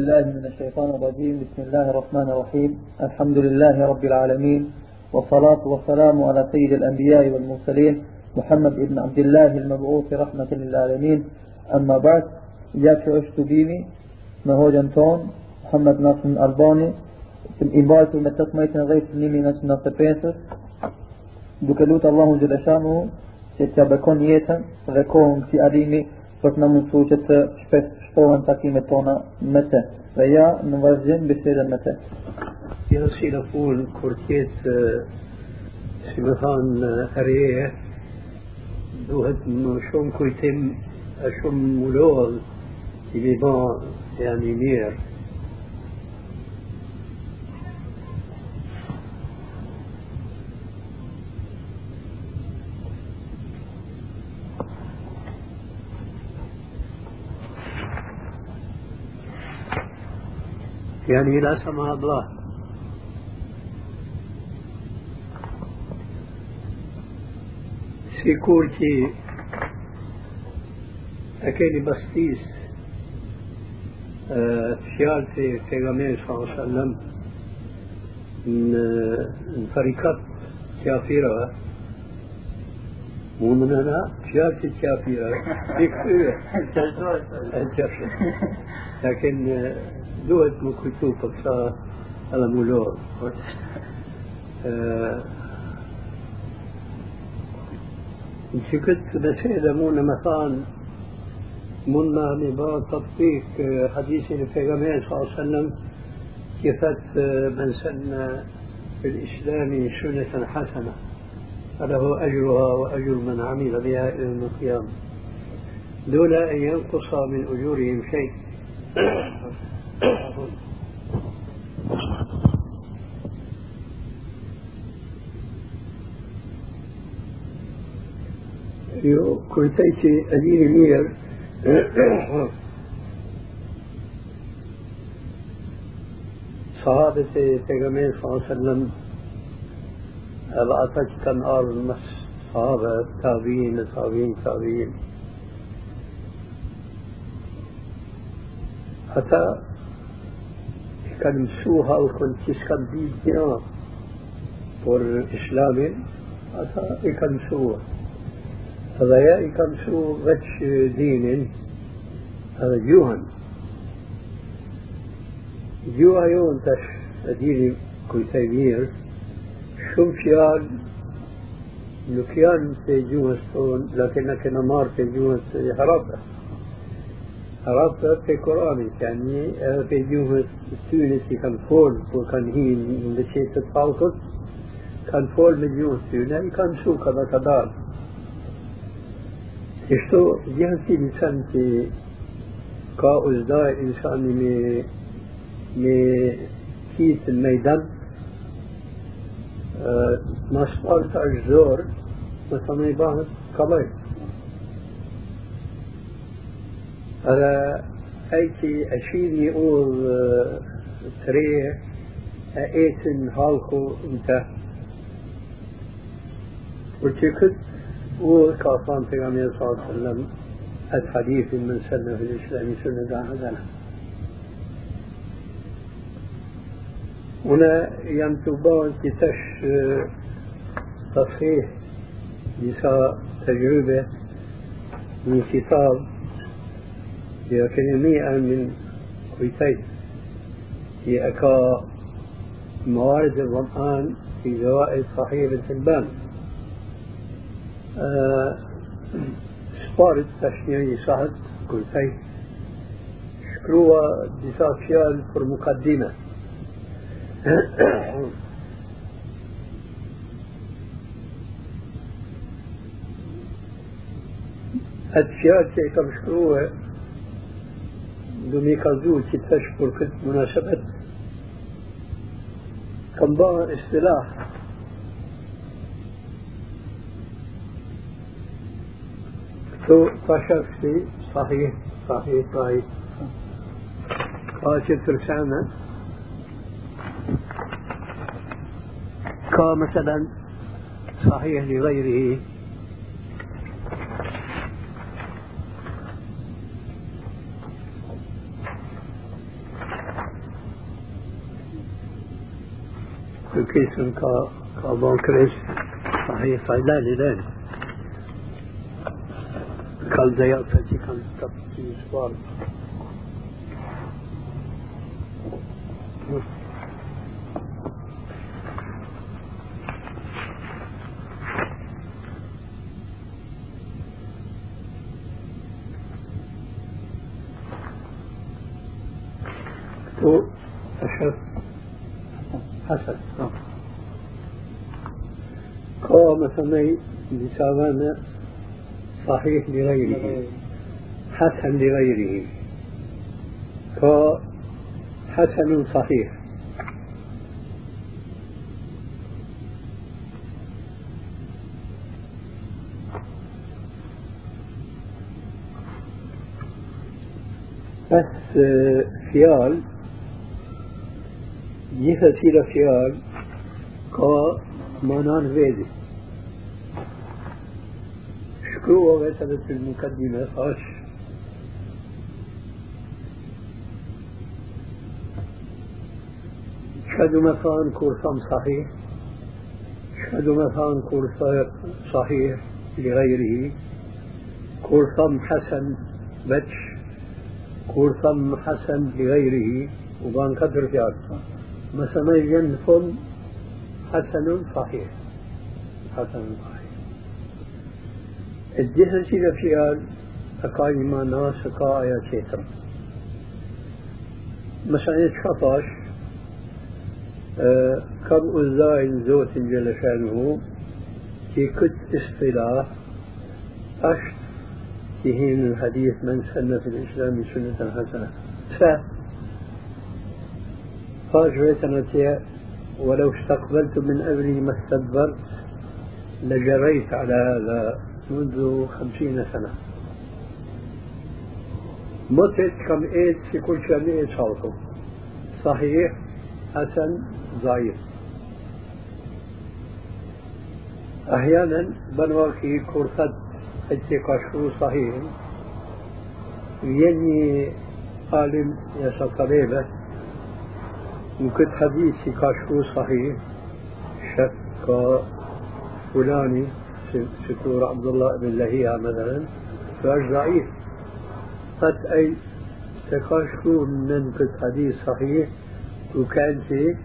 الله من الشيطان الرجيم. بسم الله الرحمن الرحيم. الحمد لله رب العالمين. والصلاة والسلام على سيد الأنبياء والمرسلين محمد بن عبد الله المبعوث رحمة للعالمين. أما بعد جاك أشتبيني ما هو جنتون محمد ناصر الألباني. i mbajtur me 18 dhejtë të 1995 duke lutë Allahu Gjeleshanu që t'ja bekon jetën dhe kohën kësi adimi për të në mundësu që të shtohen takimet tona me te. Dhe ja në vazhdim bisedën me te. Ja si në punë kur tjetë si me thanë herje duhet më shumë kujtim shumë mulodh i mi ba janë i mirë يعني لا سمح الله. في كورتي أكيني بستيس آه، سيارتي في غمير صلى الله عليه وسلم من فريقات كافيرة ومن هنا سيارتي كافيرة بكثير لكن آه، më lorë që këtë mesele mund me thanë mund me një ba تطبيق حديث البيغمبر صلى الله عليه وسلم كيفت من سن في الإسلام سنة حسنة. فله أجرها وأجر من عمل بها إلى القيامة. دون أن ينقص من أجورهم شيء. Io kujtejti e dini mirë sahabët e pejgamberit sallallahu alaihi wasallam edhe ata që kanë ardhur mes sahabe, tabiin, tabiin, tabiin. I kanë mësu halkën që s'kanë ditë një por islamin, ata i kanë mësuar. هذا يا كان شو غتش دين هذا جوهن جوها يون تش ديني كويتايمير شو فيال نكيان في جوها ستون لكن كنا مار في جوها هربة هربة في قرآن يعني في جوها ستونس كان فول وكان هي بشيء تتفاوقت كان فول من جوها ستونس كان شو كما كدار Kështu gjithë si insan që ka uzdaj insani me me kitë në mejdan ma shpar të është zorë më të me i bahët kaloj edhe ai që e shiri një urë të re e etin halku në të për që këtë وكافان في النبي صلى الله عليه وسلم الحديث من سنة في الإسلام سنة حسنة هنا ينتبه تتش تصحيح لسا تجربة من كتاب لكن مئة من قيتين هي أكا موارد الظمآن في جوائز صحيح بن حبان. آه، سبارد تشنيني صحت قيتين شكروا بساسيال في المقدمة أتشياء كيف مشكروه دو مي كالدو كي تشكر كت مناسبة كم اصطلاح تو تشك في صحيح صحيح صحيح قاشي ترسانة كا مثلا صحيح لغيره كيسن كا كابان كريس. صحيح صيدلي لين كان زي فتي كان تبتي سوار تو أشهد حسن قام سمي بساوانا صحيح لغيره. حسن لغيره. كحسن صحيح. بس فيال جهة إلى فيال كمانان فيدي. شكوه مثلا في المقدمة خاش شهدوا مثلا كورسام صحيح. شهدوا مثلا كورسا صحيح لغيره. كورسام حسن بتش كورسام حسن لغيره. وبان قدر في عرفة مثلا جنف حسن صحيح. حسن صحيح. فيال أكاي ما ناس أكا آيا تشيتر مثلا شخص أه كم أزاين زوت جل شأنه كي كت اصطلاح أشت تهين الحديث من سن في الإسلام سنة حسنة. ف فاجويتنا ولو استقبلت من أمري ما استدبرت لجريت على هذا منذ خمسين سنة. متت كم إيد في كل شيء إيد صوته صحيح حسن ضعيف. أحيانا بنواكي كورثت اتكاشو صحيح. يني عالم يا طبيبة. وكنت حديثي كاشو صحيح. شك فلاني. شكور عبد الله بن لهيعة مثلا فاش ضعيف. قد أي تكاشكو من كنت حديث صحيح؟ وكان في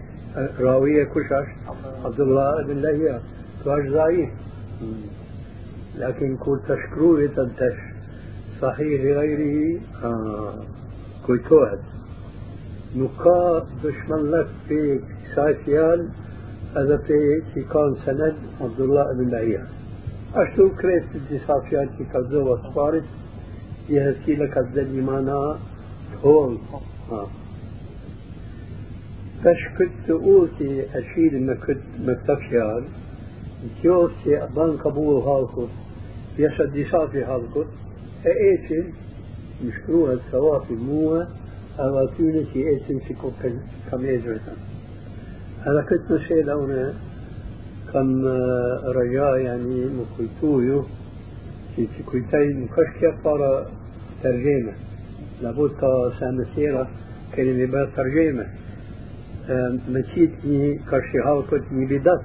راوية كشش عبد الله بن لهيعة. فاش ضعيف. لكن كل تشكروه تنتش. صحيح لغيره؟ آه. كل توهد نقا دشمن لك في سايفيال هذا في كان سند عبد الله بن لهيعة. Ashtu kretë të disa fjallë që ka zova të parit, hësile ka zëllë imana holë. Tash këtë të uti e shiri me këtë me këta fjallë, kjo që ban kabul halkut, jeshtë disa fi halkut, e eqin, më shkruhet sawapi mua, edhe atyne që eqin si ku kam e gjërëtën. Edhe këtë në shela une, كم رجاء يعني مكويتويو في كويتاي مكشكة طار ترجمة. لابد سامسيرة كلمة بها ترجمة. مشيتني كرشي هاوكتني بدت.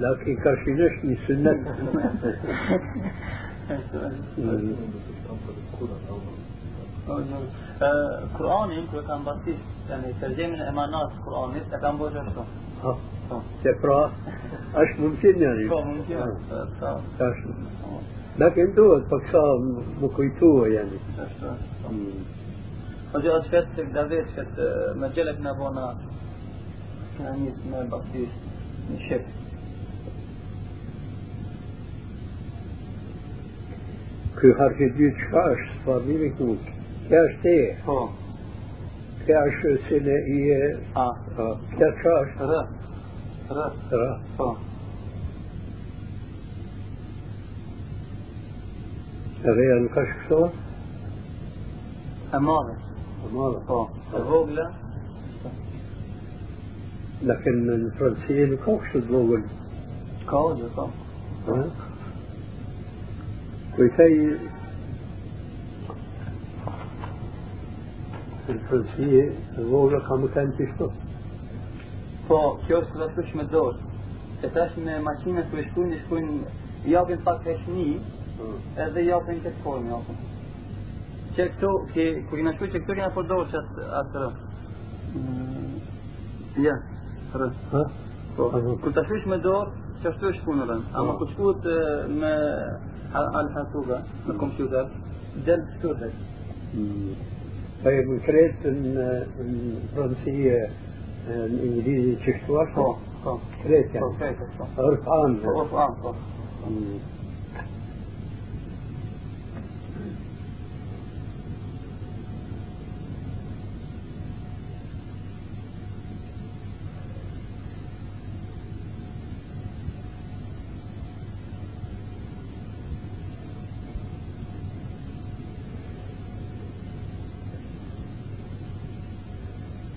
لكن كرشي نشني سنة قرآن يمكن كان بسيط يعني ترجمة إمانات قرآن لسه كان بوجه تقرأ؟ أش ممكن يعني؟ ممكن. لكن دول بقصا مكويتوه يعني. وجاءت فت دافيت فت مجلة نابونا يعني اسمه بسيط شف Ky harfi dytë çka është? Sfardimi ku? Kja është te. Po. Kja është e... E. E vogla. Lakin në Francë nuk ka kështu të vogël. Ka o gjë, po. ها؟ كويتي الفرنسية كانوا كان تشتو Po, kjo është kërësush shme dorë. Se tash me makinën kërë shkujnë, shkujnë, japin pak heshni, hmm. edhe japin këtë formë, japin. Po. Që këto, kërë në shkujnë, që këto kena po përdojë që atë, atë hmm, Ja, rë. Ha? Po, po. kërë të shkujnë me dorë, që ashtu është punë rënë. Ama kërë shkujnë me al-hasuga, me kompjuter, del të shkujnë. Për më kretë në rëndësie po. كريت Po, يعني krejtë, po. عرف عام Po, po, po, po. مم.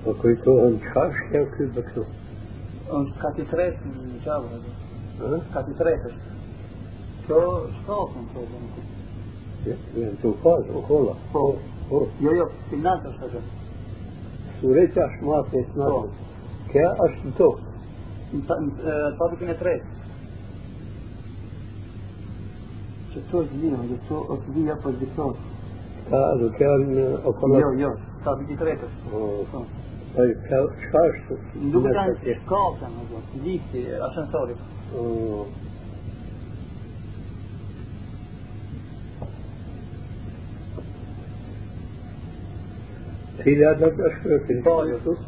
وكنتو انشاش يا كل بكتو është kati tretë në gjavë, edhe. ها؟ kati tretë është. Kjo shkallën, kjo dhe يعني توفاز وكولا Po, هو jo, jo, finalë është atë. سوريت أشماط يسمعوا كا e, e. Që këto është lina, dhe këto është lina për diktor. هذا كان jo, fabrikë i tretë është. Po. طيب كا- شاش Në duke të janë shkallën, lifti. آه. في هذا الأشهر في Po,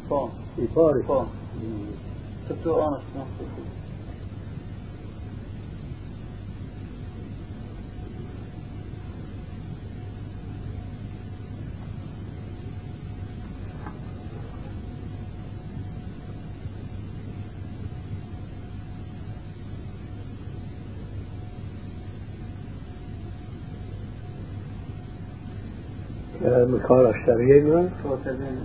po, في فارس po. مم. Që këto anë është në كان قال اشترينا Të dhe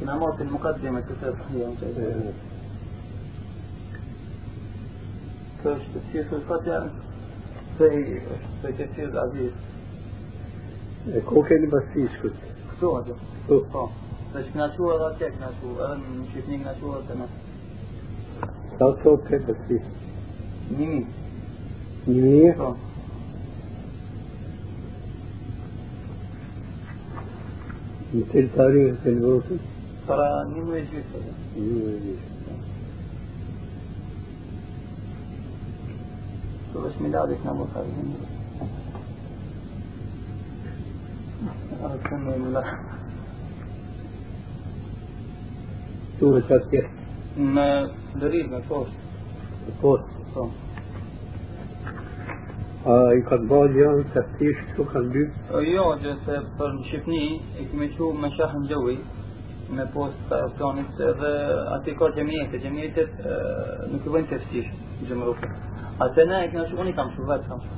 كنا موت المقدمة كتاب كاش تفسير الفتح زي تفسير العزيز كوكين بس يسكت شو هذا؟ شو؟ بس كنا شو هذا كيف كنا شو أنا شفني كنا شو هذا كوكين بس يسكت ميمي منيح آه. مثل تاريخ البوسي ترى مين ويجي هذا شو بس ميلادك نموت هذه أنا كمل لا. سورة فاتحة ما دليل ما فوش فوت آه آه يقد باجي تفتيش شو كان بيب Jo, gjë se për në Shqipni e kemi qu me shahën gjovi me post të planit edhe aty ka gjemjetet, gjemjetet e, nuk i bëjnë të fësish gjemërufe. Atë ne e kena shu, unë i kam shu vetë kam shu.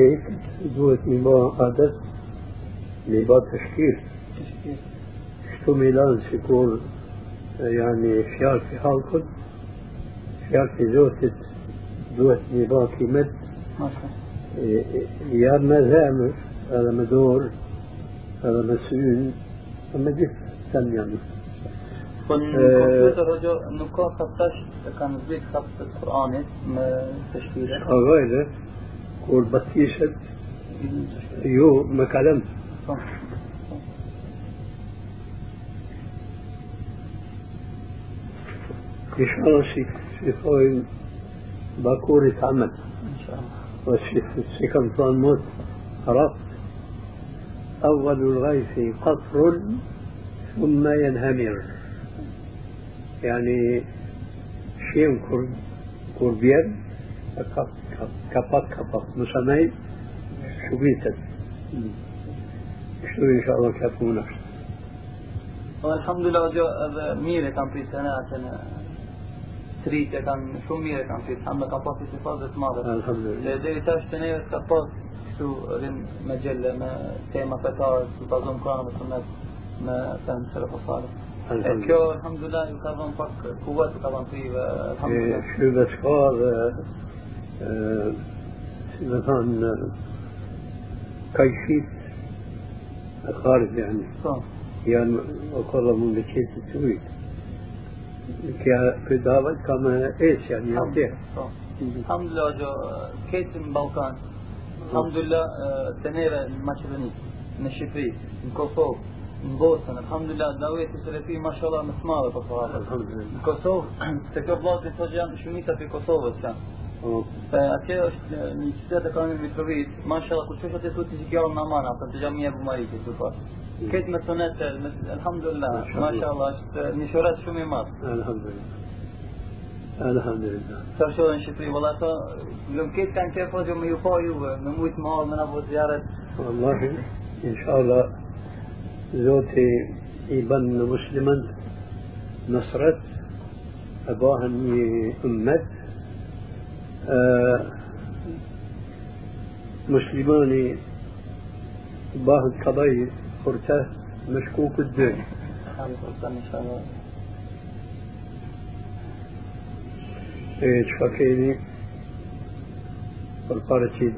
هيك دوت ميبا عادت ميبا تشكيل شتو ميلان شكون يعني فيال في حالكم فيال في زوتت دوت ميبا كيمت Masha. يا مزامر هذا مدور هذا مسؤول أما جه سن يعني zbrit haptë të Kur'anit me të shkire. غيره كل بطيشت يو ما كلمت Po, إن شاء الله شي شي خوي باكور يتعمل insha Allah. والشي شي كم طال موت. عرفت أول الغيث قطر ثم ينهمر. يعني شيء كور كوربيان كبات كبات مسمي وبيتا اشتري إن شاء الله كفو نفسه والحمد لله جو ميري كان في سنة تريتا كان شو ميري كان في؟ الحمد كان في استفادة مالا الحمد لله. إيه، دي تاش تنية كفاز شو رين مجلة ما تيمة فتاة بازون كرانة بسنة ما تم شرف الصالح إيه، الحمد لله. يكرم فك قوة كرم في الحمد إيه، لله. شو بس قال të ujtë. Kja për davet ka me esë janë një atje. Po. Alhamdulillah jo këtë në Ballkan. Alhamdulillah të neve në Maqedoni, në Shqipëri, në Kosovë, në Bosnën, alhamdulillah daveti selefi mashallah më të madhe po thonë. Alhamdulillah. Në Kosovë, se kjo vllazë thotë janë shumica për Kosovës E atje është një qytet e kanë Mitrovit, mashallah kur çështë atë thotë që kjo në Aman, apo të xhamia e Bumarit këtu pas. Këtë me sunet, alhamdulillah, mashallah, është një shorat shumë i madh. Alhamdulillah. Alhamdulillah. Sa shohën në Shqipëri, valla ato, lëm këtë kanë qenë po me ju po juve, me mujtë madh, me na po zjarret. Wallahi, inshallah, zoti i ban në muslimën nësret, e bahën një ummet, muslimani bahën të kabaj kurte me shku këtë مسلماني بعض قضايا خرطة مشكوك الدين إيش فاكيني فالبارتي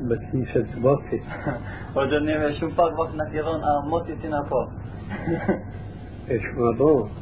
بتنسى الباقي وجنبه شو وقت نتيرون آه موتي إيش ما بون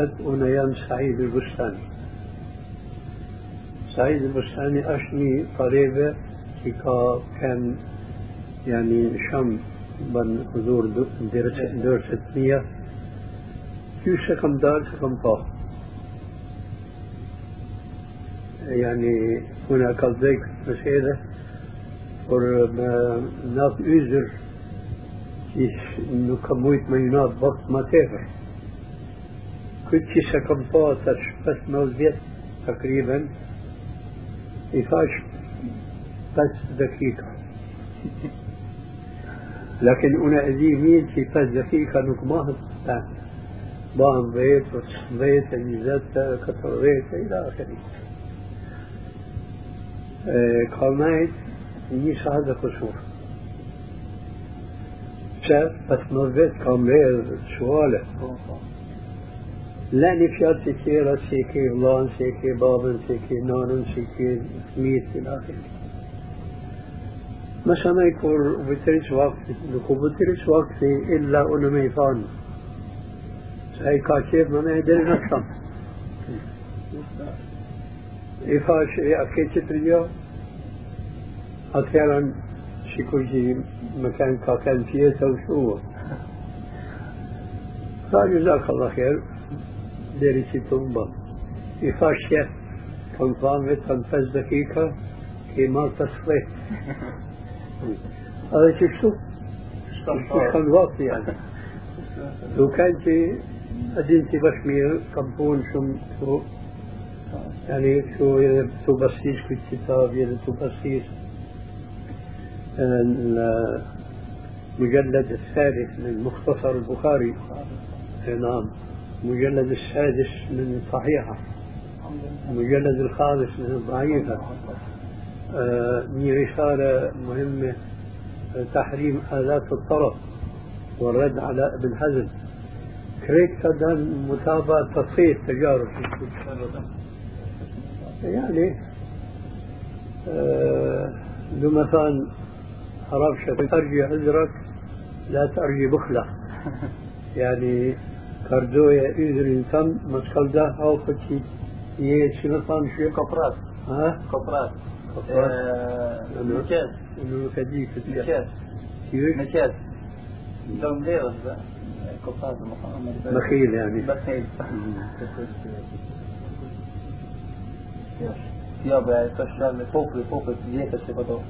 أنا يام سعيد البستاني. سعيد البستاني أشني قريبة كا كان يعني شام بن حضور درس درس مية كيف كم دار كم طاق يعني هناك ضيق مسألة voor naat uzer is nu kan moeit me naat wacht maar tever. كنت كم فاتش بس موزيت تقريبا. يفاش بس دقيقة. لكن أنا أزيمين في بس دقيقة نك ما هستان بان بيت وصبيت نزلت كتريت إلى آخره kalnajt një shahadë kushur. Që pas më vetë kam lerë shuale. La një fjatë që tjera që i ke vlanë, që i ke babën, që i ke nanën, që i ke fëmijët të lakin. مثلا يكون بتريش وقت نكو بتريش وقت إلا أنا ما يفعل هاي كاشيف ما يدري نفسه يفاش أكيد تريو أحيانا شيكوجي مكان كان فيه توشوه قال جزاك الله خير ديري تنبا يفاش شيخ كان فامت كان فز دقيقة كما تصفيت هذا شو شو كان وقت يعني لو كان في أدينتي بشمير كمبون شم شو يعني شو تبصيش في الكتاب يد تبصيش المجلد الثالث من مختصر البخاري نعم المجلد السادس من صحيحة المجلد الخامس من الضعيفة. من رسالة مهمة تحريم آلات الطرف والرد على ابن حزم. كريت متابعة تصفية تجارب. يعني آه لو مثلا عرفش ترجي عذرك لا ترجي بخلة. يعني كردوية إذن إنسان مسكال ده أو فتي يه شنو صان شو كفرات ها كفرات كفرات مكاس إنه كديك مكاس كيف مكاس لو مديرس كفرات محمد بخيل يعني بخيل Ja, bij het als je met popel, popel, die heeft het wat op.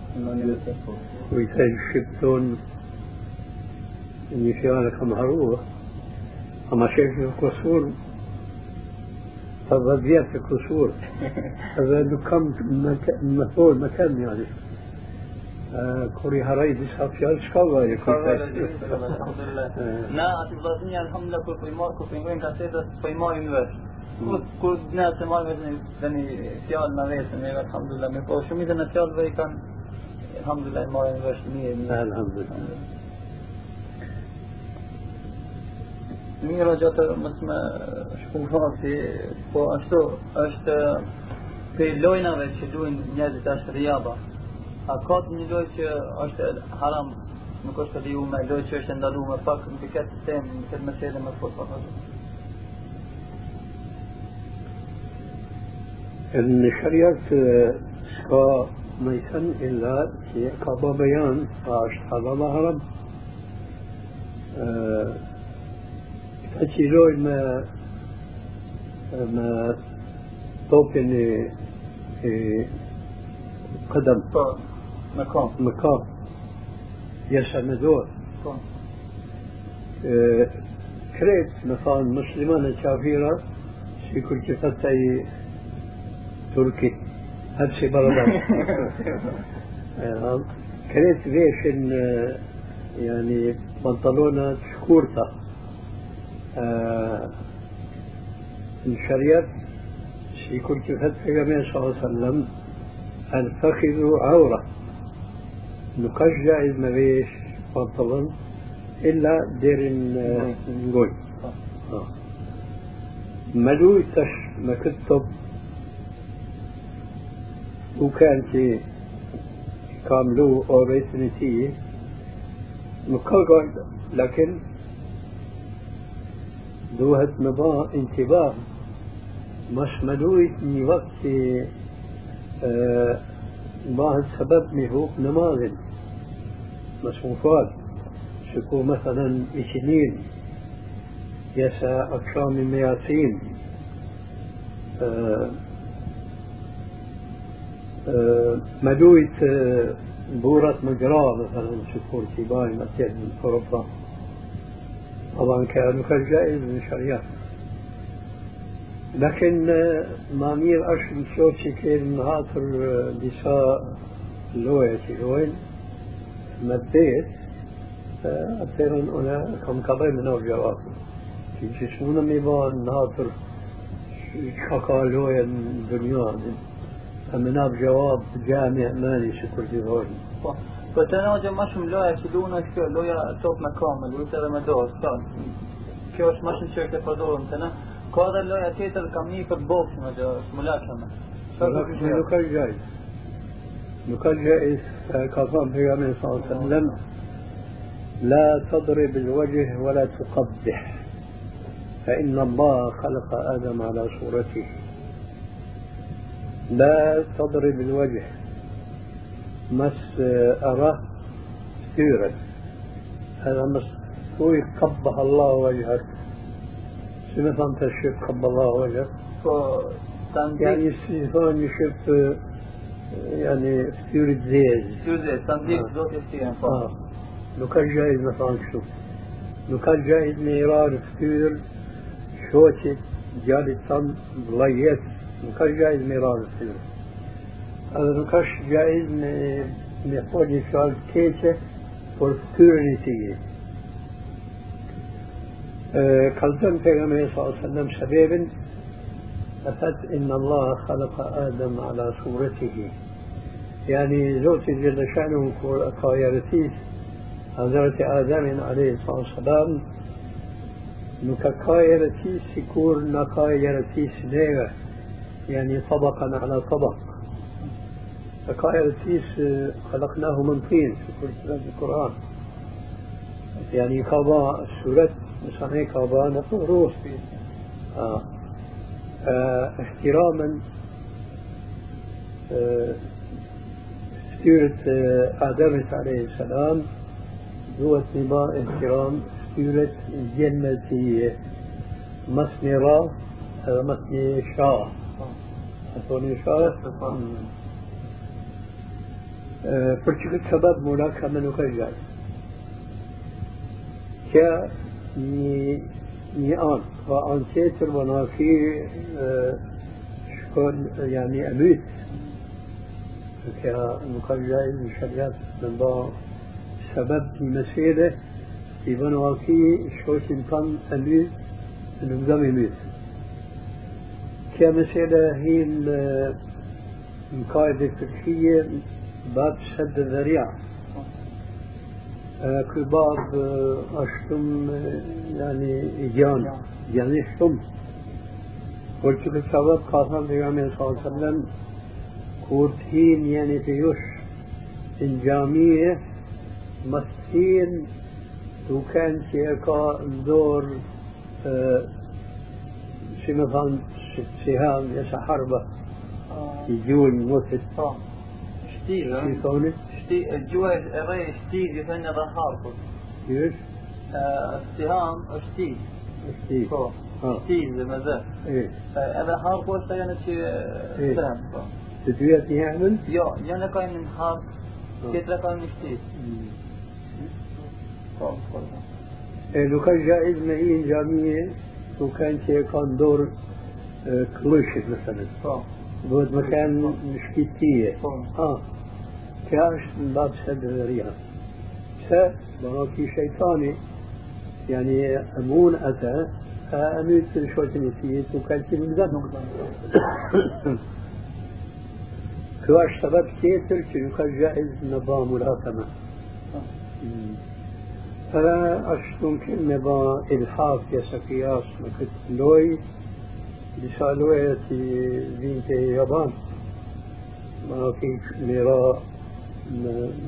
ويتاج شبتون اللي فيها معروفة أما شايف القصور هذا زيادة القصور هذا كم مثول مكان يعني كوري هراي دي سافيال شكاوا Alhamdulillah. Na, aty vllaznia alhamdulillah kur po i marr kur po i ngojnë kasetat, po i marrin vesh. Kur kur ne se marrim vetëm tani fjalë na vetëm, ne alhamdulillah, me po shumicën e fjalëve i kanë alhamdulillah marrin vesh mirë, mirë. Alhamdulillah. Mirë gjatë mos më shku fasi, po ashtu është pe lojnave që duhin njerëzit është rjaba. A ka një lojë që është haram, nuk është leju me lojë që është ndalu me pak në këtë sistem, në këtë mesele me fort ashtu. الشريعة ما يسن إلا كابا بيان عاش حلال حرام تأتي ما ما توبن قدم مكان مكان يسمدور كون كريت مثلا مسلمان كافيرة في كل كفتي تركي هبسي بلدان كريت إن يعني بنطلونة شكورتا الشريعة في كل كفتي صلى الله عليه وسلم الفخذ عورة. نقاش جائز ما بيش بنطلون إلا دير نقول. ملو تش ما كتب. وكان في كاملو أو ريسنتي نقاش لكن دوهت نبا انتباه. مش مدوي ني وقت آه ما السبب مهو نماذج مصروفات شكو مثلا اثنين يسا أكثر من مئتين آه آه مدوية آه بورة مجرى مثلا شكور تيباي مثلا من أوروبا طبعا كانوا كالجائز من الشريعة لكن ما مير أشم شوتشي كان هاتر ديسا لوية لوين مديت أتيرن أنا كم كبير من الجواب في جسمنا ميبان ناطر شكا لوية الدنيا أمنا بجواب جامع مالي شكر ديرون Po të në gjë më shumë loja që duhen është kjo, loja top me kamel, ujtë edhe me dorë, sa. Kjo është më shumë që është e përdorëm të në. Ka edhe loja tjetër kam një për boks në gjë, smulakshme. ولكن نكال جائز نكال جائز كظام في صلى الله عليه وسلم لا تضرب الوجه ولا تقبح فإن الله خلق آدم على صورته لا تضرب الوجه مس أراه ستيرا هذا مس هو قبح الله وجهك. شنو فهمت الشيخ قبح الله وجهك؟ يعني السيفون يشوف يعني syze, të ndikë do të shtien, po. آه. لو كان جايز مثلا شوف لو كان جايز ميرار فتير شوتي جالي تم ضليت لو كان جايز ميرار فتير هذا لو كان جايز ميحتاج شال كيتة por ftyrën e tij. Kalzëm pejgamberi sallallahu alaihi wasallam shebebin فقد إن الله خلق آدم على صورته يعني زوجي جل شأنه كايرتيس حضرت آدم عليه الصلاة والسلام نكايرتيس يكون نكايرتيس نيغا يعني طبقا على طبق فكايرتيس خلقناه من طين في القرآن. يعني كابا سورة مثلا كابا نقول روح. آه. آه احتراما آه ستيرة آه آدم عليه السلام. هو اتباع احترام ستيرة الجنة مثنرة هذا مثني شاة. أعطوني إشارة فرشلك شباب ملاكا من غير كا ني آن وآن سيتر وناكي آه، شكون يعني أميت كا مقرجائل مشريات من با سبب مسيرة في بنواكي شوش انتان أميت من قدام أميت كا مسيرة هي مقاعدة فرشية باب سد الذريعة كل باب أشتم يعني جان. يعني شتم. قلت في السبب قاسم بيغامي صلى الله عليه وسلم كورتين يعني فيوش إن جامية مسكين وكان شيكا دور شي مثلا سهام يسا حربة يجون شتيل في شتيل الجوع غير شتيل يثنى ظهاركم إيش؟ اتهام شتيل شتيل آه. شتيل زي ما ذا إيه. هذا هاركو اشتغلت شي سهم تدوية يعمل؟ Ja, gärna kan en halv, كتلة kan en شتيل لو كان جائز معين جامية لو كان شيء كان دور كلوشة مثلا. بود مكان مشكيتية آه. كاش من باب سد الرياض س في شيطاني. يعني أمون أتى أميت شوية نسيت وكانت ذات كواش سبب كيتر كي جائز نبا ملاكمة فلا أشتم كن نبا إلحاف يا سكياس مكت لوي. لسالوية بنت يابان. ما في ميراء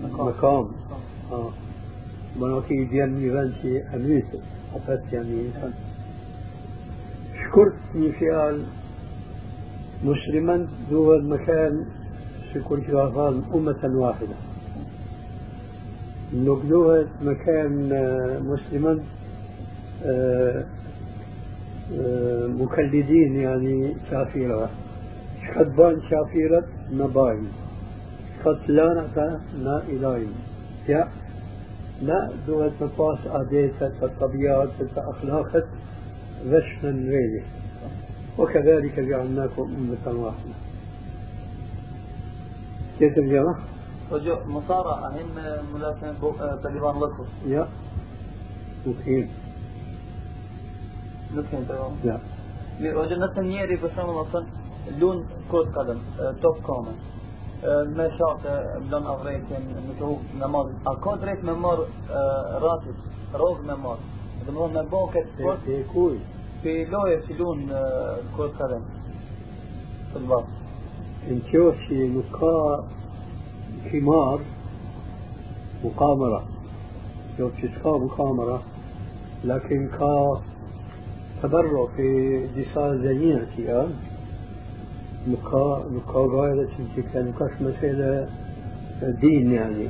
مقام آه. في ديال ميفانتي أميت أفت يعني شكرت نفيال مسلما دول مكان سيكون جوافان أمة واحدة. نقلوها مكان مسلما مكلدين يعني شافيرة. شخدبان شافيرة نباين شخدلانة نا إلاين يا لا دوت مقاس عادات الطبيعات أخلاقات غشنا غيره وكذلك جعلناكم أمة واحدة كيف الجماعة؟ وجو مصارعة هم ملاكمة طالبان لكم يا janë të Ja. Mirë, ose nëse njeri për shembull thon lun kod kadëm, top kome. Me shate, lën avretin, me të hukë namaz. A ka drejt me marë ratit, rogë me marë. Dhe më me bo këtë sport, Te kuj. pe loje që lun kod kadëm. Të të basë. إن كيوشي نقا حمار مقامرة كيوشي سكا مقامرة لكن كا تبرع في دفاع نقا نقا غاية كان نقاش مسألة دين يعني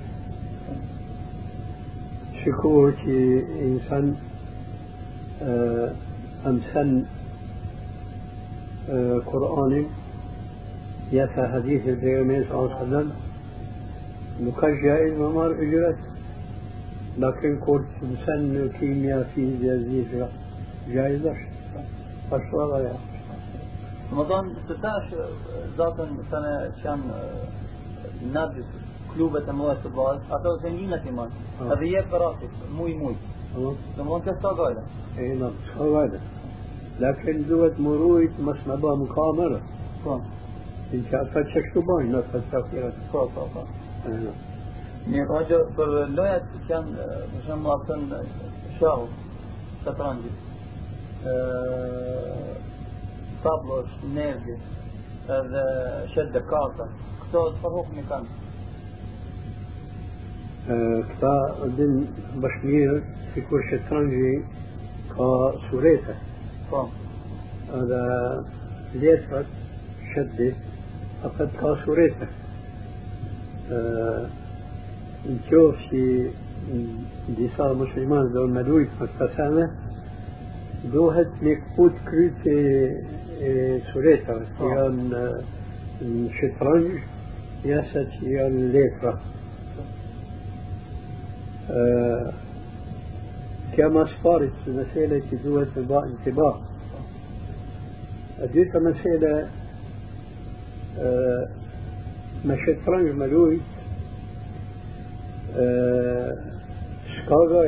شكور كي إنسان أمسن آه، قرآن يفا حديث البيغمبر صلى الله عليه وسلم نقاش جائز ممار أجرت. لكن كنت مسن كيمياء في جائزة thonë, të tash, zatën të në që janë nadis, klubet e mëdha të bazë, ato të ngjina ti mos. Ah. Edhe jep ratit, muj muj. تمام Do të thonë të sta gajle. اي نعم هذا لكن دوت مرويت مش نبا مقامرة Po, إن شاء فتشك تباين لا فتشك po, po, po. Mirë, hoqë, për lojat që janë, eh, për atë në shahu, shatrangjit, eh, tablosh, nervi, edhe shedë karta, këto të hukmi kanë. كتا دين بشمير في كل شطرنجي كسوريته Po, هذا ليتفت شدة فقد كسوريته نشوف شي disa muslimanë do me lujt për këtë sene, duhet suretave, që janë الشطرنج ياسة هي الليترة آه كما صارت المسألة ذوات انتباه أديت مسألة آه ما شطرنج ملوي آه شكاغا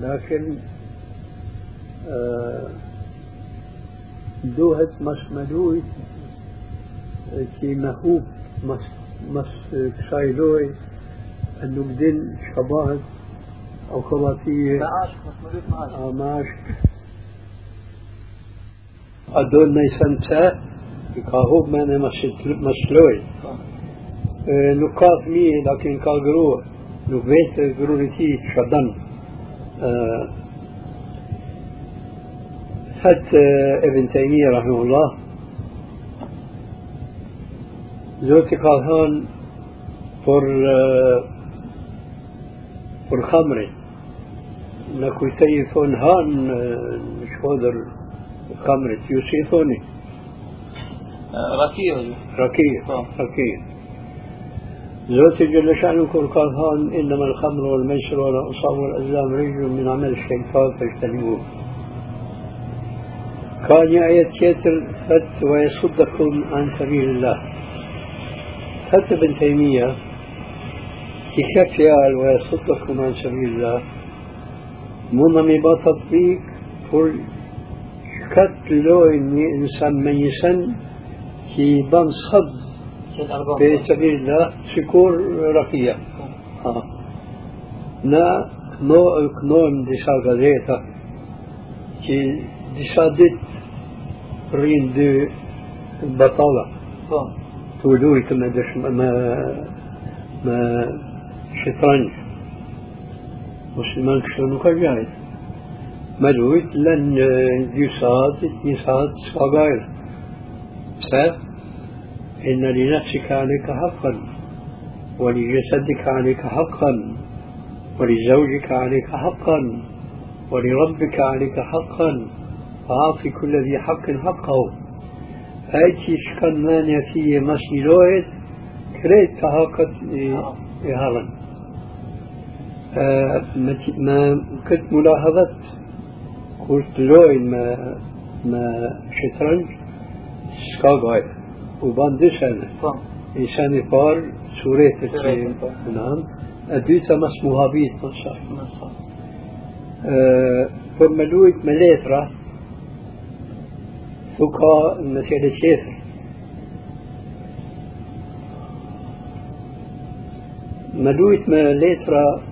لكن آه دوهت مش ملوي كي مهوب مس مس kësaj loje nuk din çka bëhet أو خلاصية آه ماشك أدون نيسان بسا يكاهوب مانا مشلوي نقاف مية لكن كالقروه نقبيت قرورتي شدن. حتى ابن تيمية رحمه الله زوجتي قال هون خمري në kujtej i thonë han në shkodër kamrit, ju si thoni? Rakija. Rakija, rakija. زوجتي جل شأنه كل قال هان إنما الخمر والميسر والأنصاب والأزلام رجل من عمل الشيطان فاجتنبوه كان آية كتر فت ويصدكم عن سبيل الله. فت بن تيمية في ويصدكم عن سبيل الله. من مي بطبيك فل كت لويني إنسان من في بن صد في سبيل الله شكور رقية. آه. نا نو نو دي سالغازيتا كي دي رين دو بطالة تولوري كما دش ما ما, ما شطرنج. مسلمان كشنو كجاي ما دويت لن دي ساعات دي ساعات سواغير سر إن لنفسك عليك حقا ولجسدك عليك حقا ولزوجك عليك حقا, ولربك عليك حقا. فأعطي كل ذي حق حقه. أيتي شكن مانع فيه مسيلوهد كريت تهاقت إهارا ما كنت ملاحظة قلت لوين ما ما شطرنج سكا غاية وبان دي سنة إنسان فار سورة نعم. أديتا مس مهابيت نصر فرملويت مسألة كيفر ملويت مليترا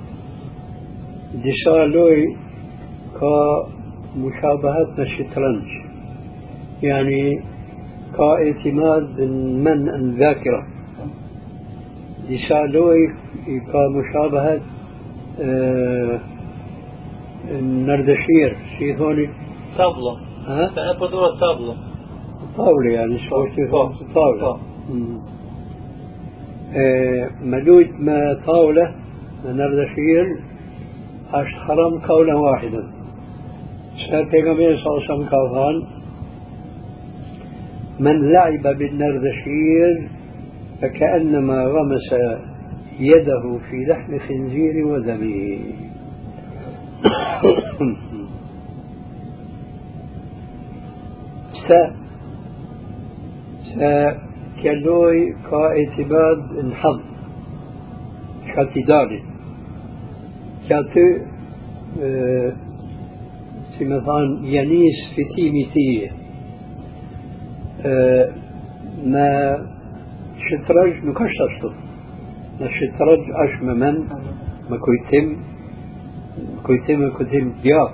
disa loj ka mushabahat me shitranj يعني كاعتماد من الذاكرة لسالوي كمشابهة آه النردشير شي هوني ها؟ بدورة طاولة. طاولة. يعني شو طاولة آه ملوت ما طاولة نردشير është haram kaulen wahiden. Se pejgamberi sa osam ka thënë, من لعب بالنردشير فكأنما غمس يده في لحم خنزير ودمه. ت ت كلوي كاعتماد الحظ كاتيداري كاتو آه، سيمثان ينيس في تيميتية. آه، ما شترج نكشت أشتر ما شترج أشممن ما كويتم كويتم كويتم ديار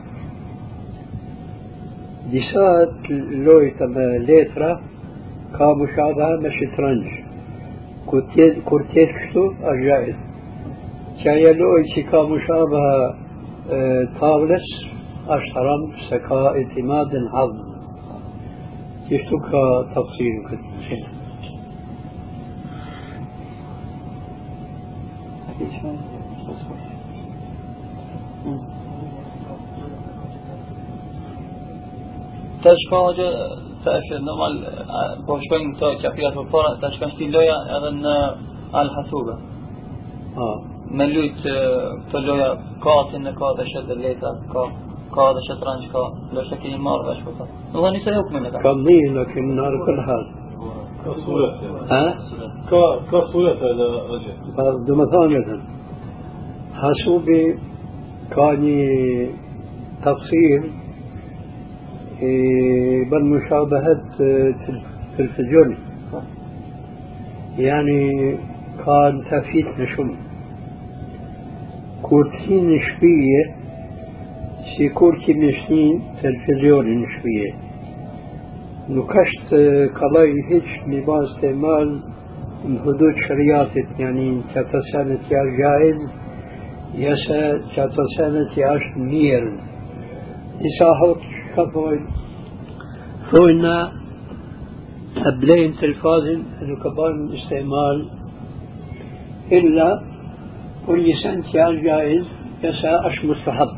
disa lojta me letra ka mushabaha me shëtrënj kur tjetë kështu është gjajt كايلوي شكا مشابهة طاولس أشهرم سكا اعتماد عظم يشتك تفصيل كده تشفى tash normal po shkojnë këto qafira për para, tash kanë shti loja edhe në Al Hasuba. آه Me lut këto loja katin në ka të shetë leta, ka ka dhe shetranj ka, do shtë keni marrë vesh për ta. Nuk dhe njëse hukmin e ka. كمي لكن على كل حال كصورة ها كصورة هذا رجل دمثانية حاسوبي كان تفصيل إيه، بالمشابهة تل- تلفزيوني يعني كان تفيت نشم كورتين شوية سي كورتي مشتين تلفزيون شوية نكشت قضايا هيك نباز استعمال من حدود شريعتك يعني كتسانة يا جائز يسا كتسانة يا مير يساحوت كفوي فوينا أبلين تلفازن إنه كبان استعمال. إلا كل سنة يا جائز يسا أش مستحب.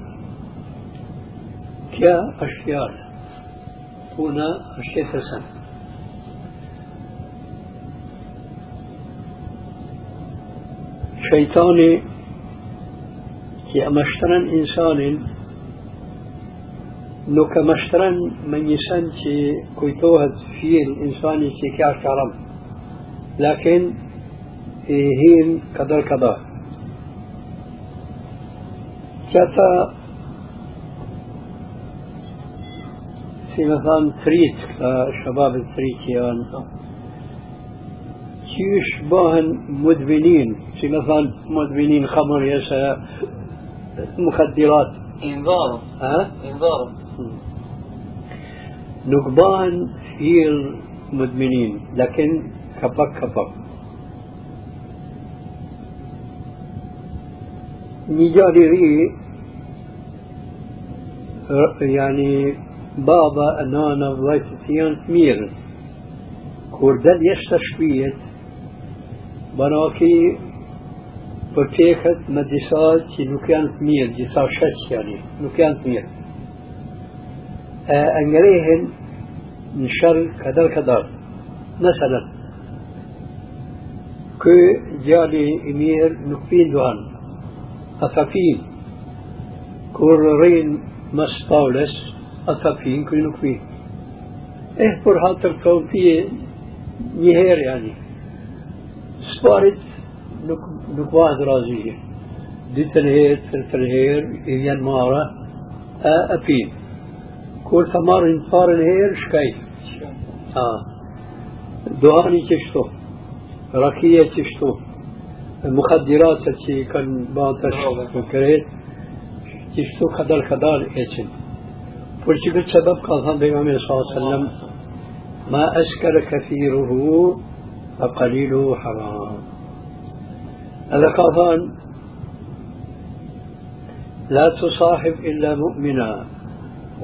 كيا أشياء هنا أشياء سنة شيطاني كي أمشترن إنسان نو كمشترن من يسن كي كويتوهد فيه الإنسان كي كاش كرم لكن هين قدر قدر. كتا في مثلا تريت شباب التريت يعني كيش باهن مدمنين في مثلا مدمنين خمر يسا مخدرات. Invarë, ها؟ Invarë. نقبان في المدمنين لكن كبك كبك نجاري ري يعني بابا أنانا ضيفتيان مير كوردل يستشفيت بناكي përpjekët me disa që nuk janë të mirë, disa sheq yani, nuk janë të mirë. E, e ngrehin në shërë kadar kadar. Mesela, kë gjali i mirë آه، أنجريهن من شر كدر كدر مثلا كي جالي إمير نكفين دوان أفافين كوررين مس باولس أفافين كي نكفين. إيه بر هاتر كوفية نهير يعني. سوارت نك نكواز رازية. دي تنهير تنهير إذن مارا آه، أفين. كل فمار انفار هير شكاي آه. دهاني تشتو. ركية تشتو. المخدرات التي كان باطش وكريت تشتو خدال خدال ايتن فلتك السبب قال صلى الله عليه وسلم. ما أسكر كثيره فقليله حرام. هذا قال لا تصاحب إلا مؤمنا.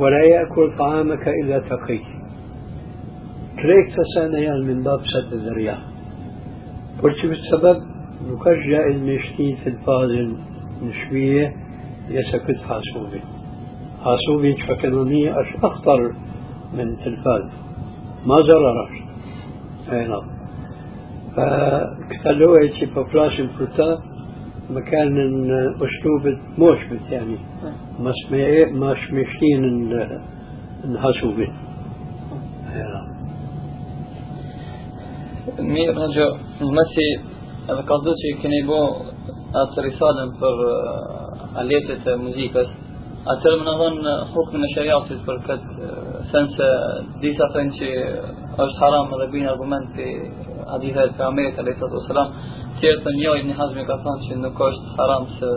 ولا يأكل طعامك إلا تقي. كريك تسانيان من باب سد الذريعة. قلت بالسبب نكجع المشتين في الفاضل نشوية يسكت حاسوبي. حاسوبي فكانونية أش أخطر من تلفاز ما ضررش أي نعم. فكتلوه شي بفلاش الفلتا مكان أسلوب موشبت يعني. مش مش مشتين نحسوا به. مي رجع مسي القصدوشي كان يبو اترسالا فر اليتة آه، موزيكا اتر من هون خوف من الشريعة تذكر كت سنسة ديسا فنشي اش حرام مذبين ارغمان في حديثة في عمية عليه الصلاة والسلام. Tjerë të njoj një hazmi ka thonë që nuk është haram se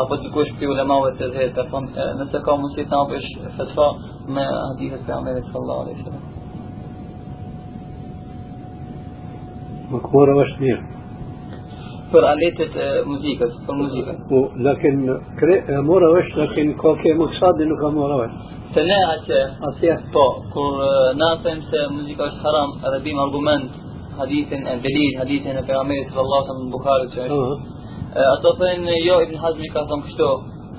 apo të kush për ulemave të zhetë ka thonë e, nëse ka mundësi të apësh fetfa me hadithet për Amerit sallallahu alaihi wasallam. مكبورة وشمير Për aletet e muzikës, për muzikën. لكن كري- مورا وش لكن كوكي مقصاد انه كان مورا وش Se ne aqe, أصيح po, kur e, na them se muzika është haram, edhe bim argument hadithin e delil, hadithin e pejgamberit sallallahu alaihi wasallam në Buhari që është. E, Ato thënë jo Ibn Hazmi ka thënë kështu,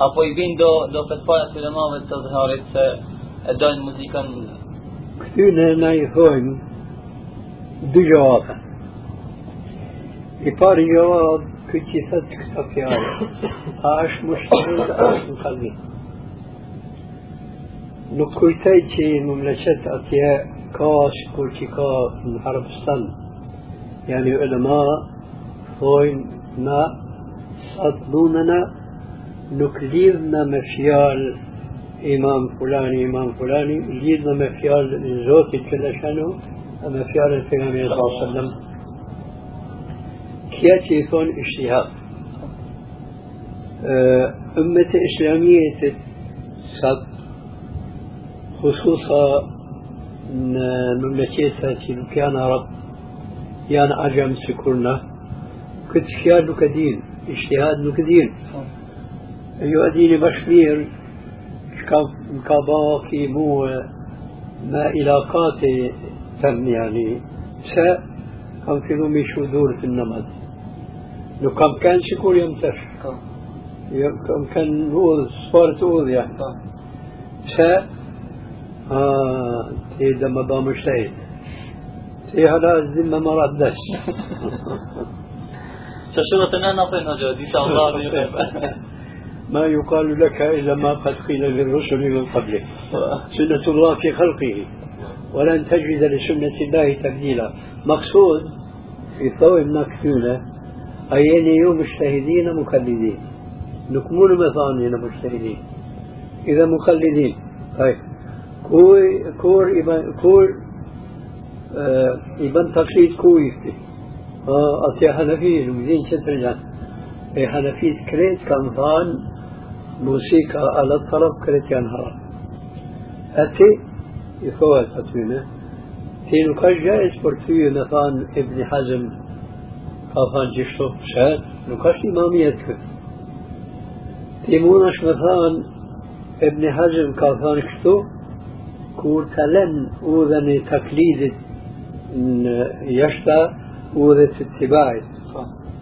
apo i bin do do fetfaja të ulemave të zharit se e dojnë muzikën këtyne na i thojmë dy gjawabe. I pari gjawab këtë që thëtë këta fjallë, a është mushtërin dhe a është në kalmi. Nuk kujtaj që më mleqet atje ka sikur që ka në Arabistan. يعني العلماء هون ما أطلوننا نكليرنا مفيال إمام فلاني إمام فلاني ليرنا مفيال زوت جل شانو مفيال في النبي صلى الله عليه وسلم. كياتي هون اجتهاد. أه، أمة إسلامية سب خصوصا من مملكة كان رب كان عجم سكرنا كنت فيها نكدين اجتهاد نكدين يؤديني بشمير كباقي مو ما علاقات تم يعني س كان في نومي شو دورة النمط لو كم كان شكور يمتش كم كان هو صارت هو يعني س آه تي دم تي هلا الذمة مرات دس ششرة نعطينا جاد إن شاء الله. ما يقال لك إلا ما قد قيل للرسل من قبلك سنة الله في خلقه. ولن تجد لسنة الله تبديلا. مقصود في ضوء مكتونة أيني يوم مجتهدين مقلدين نكمل مثانين مجتهدين. إذا مقلدين طيب. كوي كور إبن كور آه إبن تقليد كوي آه أتي حنفي زين شترجان إيه حنفي كريت كان فان موسيقى على الطلب كريت كان حرام أتي يفوت أتونا تين كاش جائز برتوي نفان ابن حزم كافان جشتو شاد. نكاش إماميتك تيمونش مثلا ابن حزم كافان كشتو كور تلن أوذن تقليد يشتا أوذة اتباع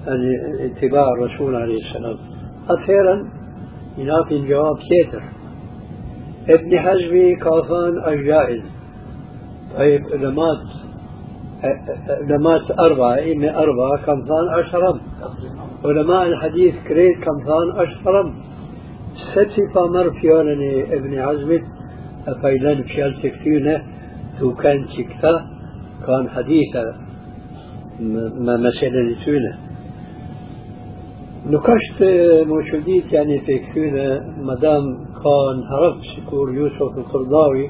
يعني اتباع الرسول عليه السلام. أخيرا ينافي الجواب كيتر ابن حزم كافان الجائز. طيب علمات علمات أربعة إما أربعة كمثان أشرم علماء الحديث كريت كمثان أشرم ستي فامر فيولني ابن عزم أفايلان فيال تكتينة تو كان تكتا. كان حديثا ما مسألة تونه نكشت موجوديت يعني في كتينة مدام كان هرب سكور يوسف القرضاوي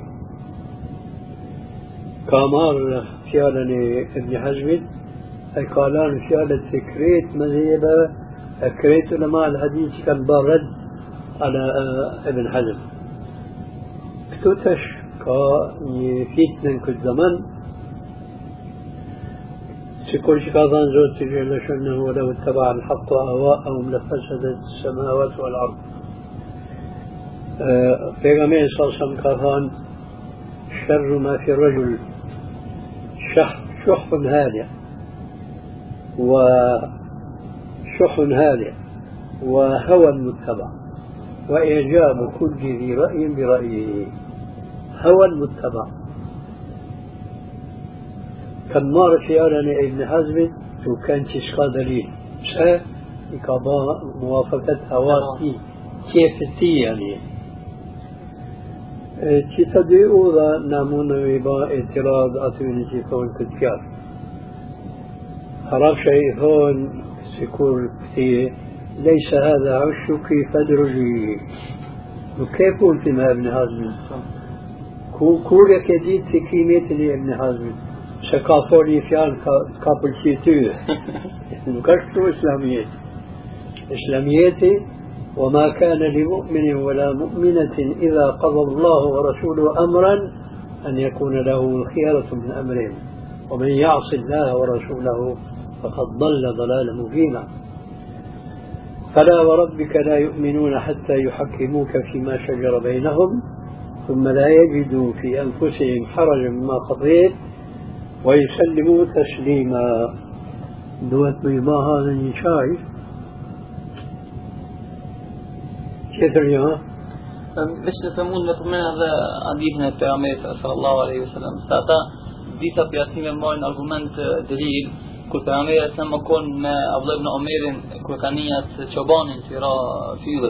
كامار فيالني ابن حزم أي قالان فيالة كريت مذيبة كريت علماء الحديث كان بارد على ابن حزم كتوتش كا يفيتنا كل سكل شكاظان زوت جل شأنه ولو اتبع الحق أهواءهم لفسدت السماوات والأرض. پیغمبر صلى الله عليه وسلم كان شر ما في الرجل. شح شح هادئ. وشح هادئ. وهوى متبع. وإعجاب كل ذي رأي برأيه. هوى متبع. كان مار في أرن ابن حزم وكان تشقى دليل شا إكابا موافقة هواتي كيف تي يعني që të dy udha na mund në i ba e tirad atyri që i thonë këtë fjarë. Harafsha i thonë si kur këtije, ليس هذا عشك فادرجي وكيف قلت ما ابن حزم كورك يديد في كيمية ابن حزم شكافوري فيان كابل شيتو نكشتو إسلامية إسلاميتي وما كان لمؤمن ولا مؤمنة إذا قضى الله ورسوله أمرا أن يكون له الخيرة من أمرهم ومن يعص الله ورسوله فقد ضل ضلالا مبينا فلا وربك لا يؤمنون حتى يحكموك فيما شجر بينهم ثم لا يجدوا في أنفسهم حرجا مما قضيت ويسلموا تسليما. دوت بيضاء هذا النشاي كثر يا؟ مش تسمون مطمئن هذا عديد من التعامات صلى الله عليه وسلم. ساتا ديتا بياتين من أرغمنت دليل. كل تعامات سما كون ما عبد ابن عمير كل كانية شبان انترا فيه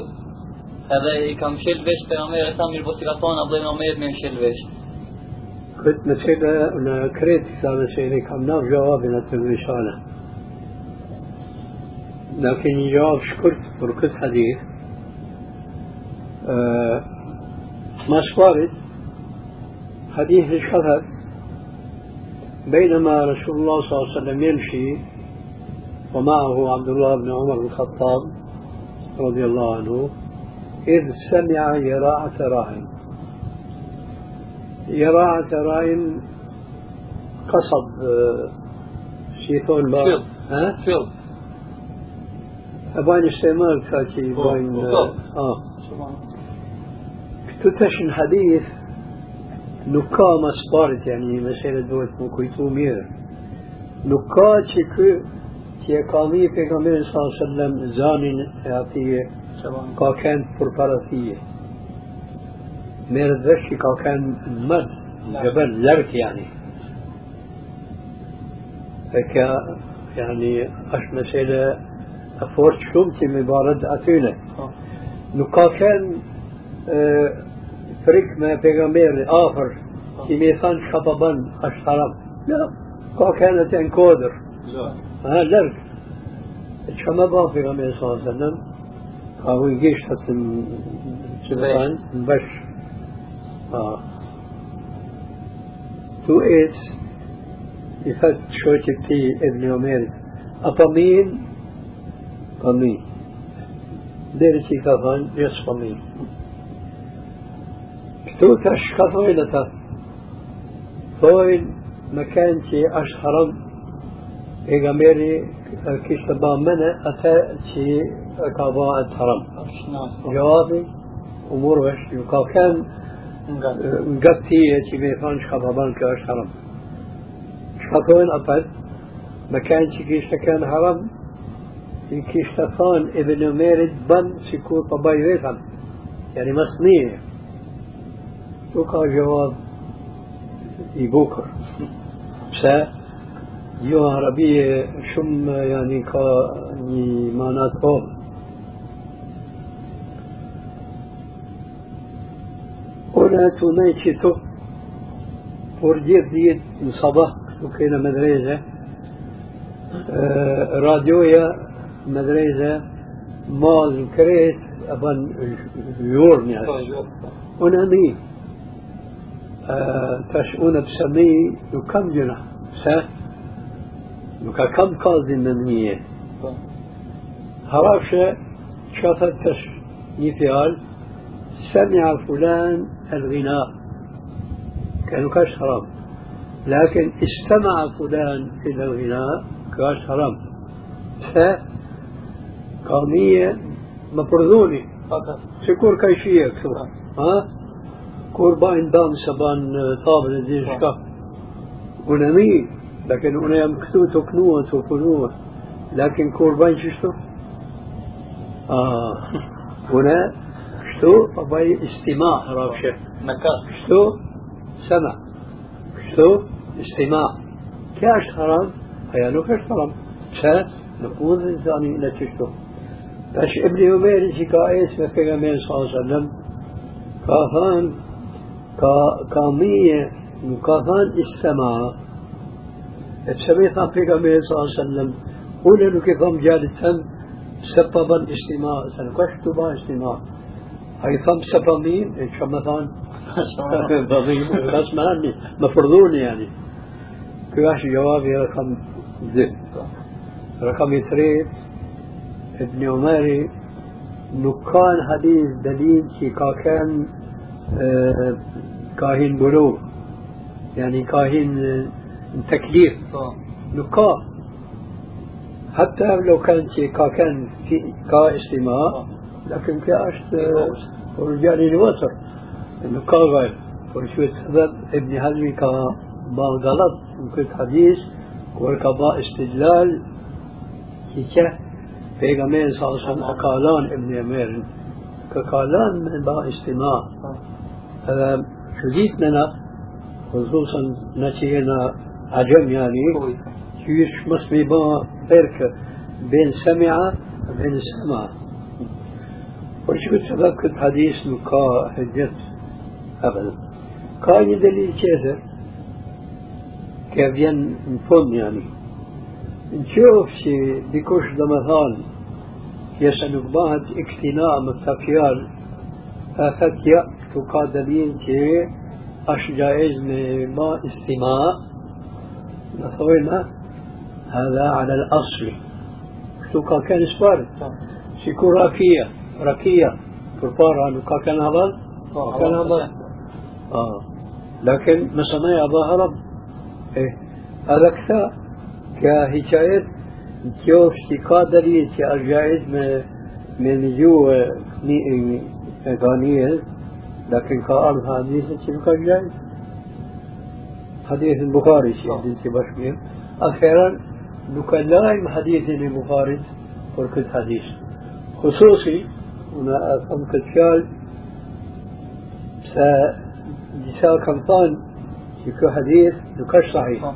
هذا كم شلوش تعامات سامي البوسيقاتون عبد ابن عمير من شلوش كنت مسألة أنا كريت مسألة كم ناف جوابنا الرسالة لكن جواب شكرت بركت حديث آه ما صارت حديث الشفق بينما رسول الله صلى الله عليه وسلم يمشي ومعه عبد الله بن عمر بن الخطاب رضي الله عنه إذ سمع يراعة راع يراعة راع قصب آه، شيطان بار ها؟ Fill. أبان استعمال كاكي بين بالضبط. آه كتوتش حديث نكا مسبارت يعني مسألة دوت مكويتو مير نكا تشكو تي كامي پیغمبر صلى الله عليه وسلم زانين اعطيه كا كان فرفرثية ذكي كا كان مد جبل لرك يعني. هكا يعني اش مسألة افورت شومتي مبارد اتينا نكا كان آه، فريق ما بيغامبر آخر في ميثان شبابان أشترم لا كا كانت انكودر لا. ها لرك كما بان في غمير صلى الله عليه وسلم هو يجيش حتى سبحان بش. تو إيس يفت شو تبتي ابن عمير أطمين طمين ديرتي كفان يس طمين كتو تشكفوين لتا فوين مكانتي أشهرم Pejgamberi eh, kishte ba mene atë që ka ba e të apet, me ken që kishte ken haram, i kishte thonë i dhe numerit ban si kur pa baj vetëm. Yani mas nije. Tu ka jawab i bukur. Pse? Jo arabie shumë yani ka një mana të kena medreze radioja medreze malë kret e ban jurë një Unë ni tash unë pësëmi nuk kam gjëna pse nuk ka kam kazin me mije harafshë që thët tash një fjalë سمع فلان الغناء كان كاش حرام. لكن استمع فلان إلى الغناء كاش حرام. ف قومية مفرضوني شكور كيشية كثر ها؟ كور باين دام سبان طابل دي شكا ونمي لكن أنا يم كتو تكنوه تكنوه لكن كور باين ششتو؟ آه. هنا شتو؟ باي استماع رابشة مكان. شتو؟ سمع. شتو؟ استماع كاش حرام؟ هيا نو كاش حرام. شا نقول إنساني لا تشتو باش ابن عمير شكا اسمه في صلى الله عليه وسلم. كافان كا كامية كافان استماع سمعت في صلى الله عليه وسلم. قول له كيف هم جالسا سببا استماع سنكشت با استماع هاي ثم سببين إيش مثلا بس معني مفرضون يعني كواش جوابي رقم زد رقم ثري ابن عمر نكان حديث دليل كي كان آه كاهن بلوغ يعني كاهن تكليف نكا حتى لو كان كا كان كا استماع لكن كاش ورجال الوتر. إنه كا غير ورشوة سبب ابن كا با غلط كنت حديث وركبا استدلال. كي كه پیغمبر صلی الله علیه و سلم اقالان ابن عمر كقالان من بقى استماع شديد لنا خصوصا نتينا عجم يعني. كيش مصمي با فرق بين سمع وبين سمع. وش كنت سبب كنت حديث نكا حجت أبدا. كان دليل كذا كيف ين نفهم يعني. نشوف شي بكوش دمثان يسألك بعد اقتناع متفيال أخذ يأتو قادلين كي أش جائز ما استماع. نقولنا هذا على الأصل. شو كان سبارت شكو راكية راكية فرفارة نكا كان هذا؟ كان هذا. آه. لكن مثلا يا ظهر إيه. كهشاية كيوف شكا دليل كالجائز من من جو غانية لكن قال حديث شبكة جائز حديث البخاري شيء دين بشمير أخيرا نكلايم حديث البخاري فركت حديث خصوصي هنا أفهم كتشال سا جسال كمطان يكو حديث نكش صحيح.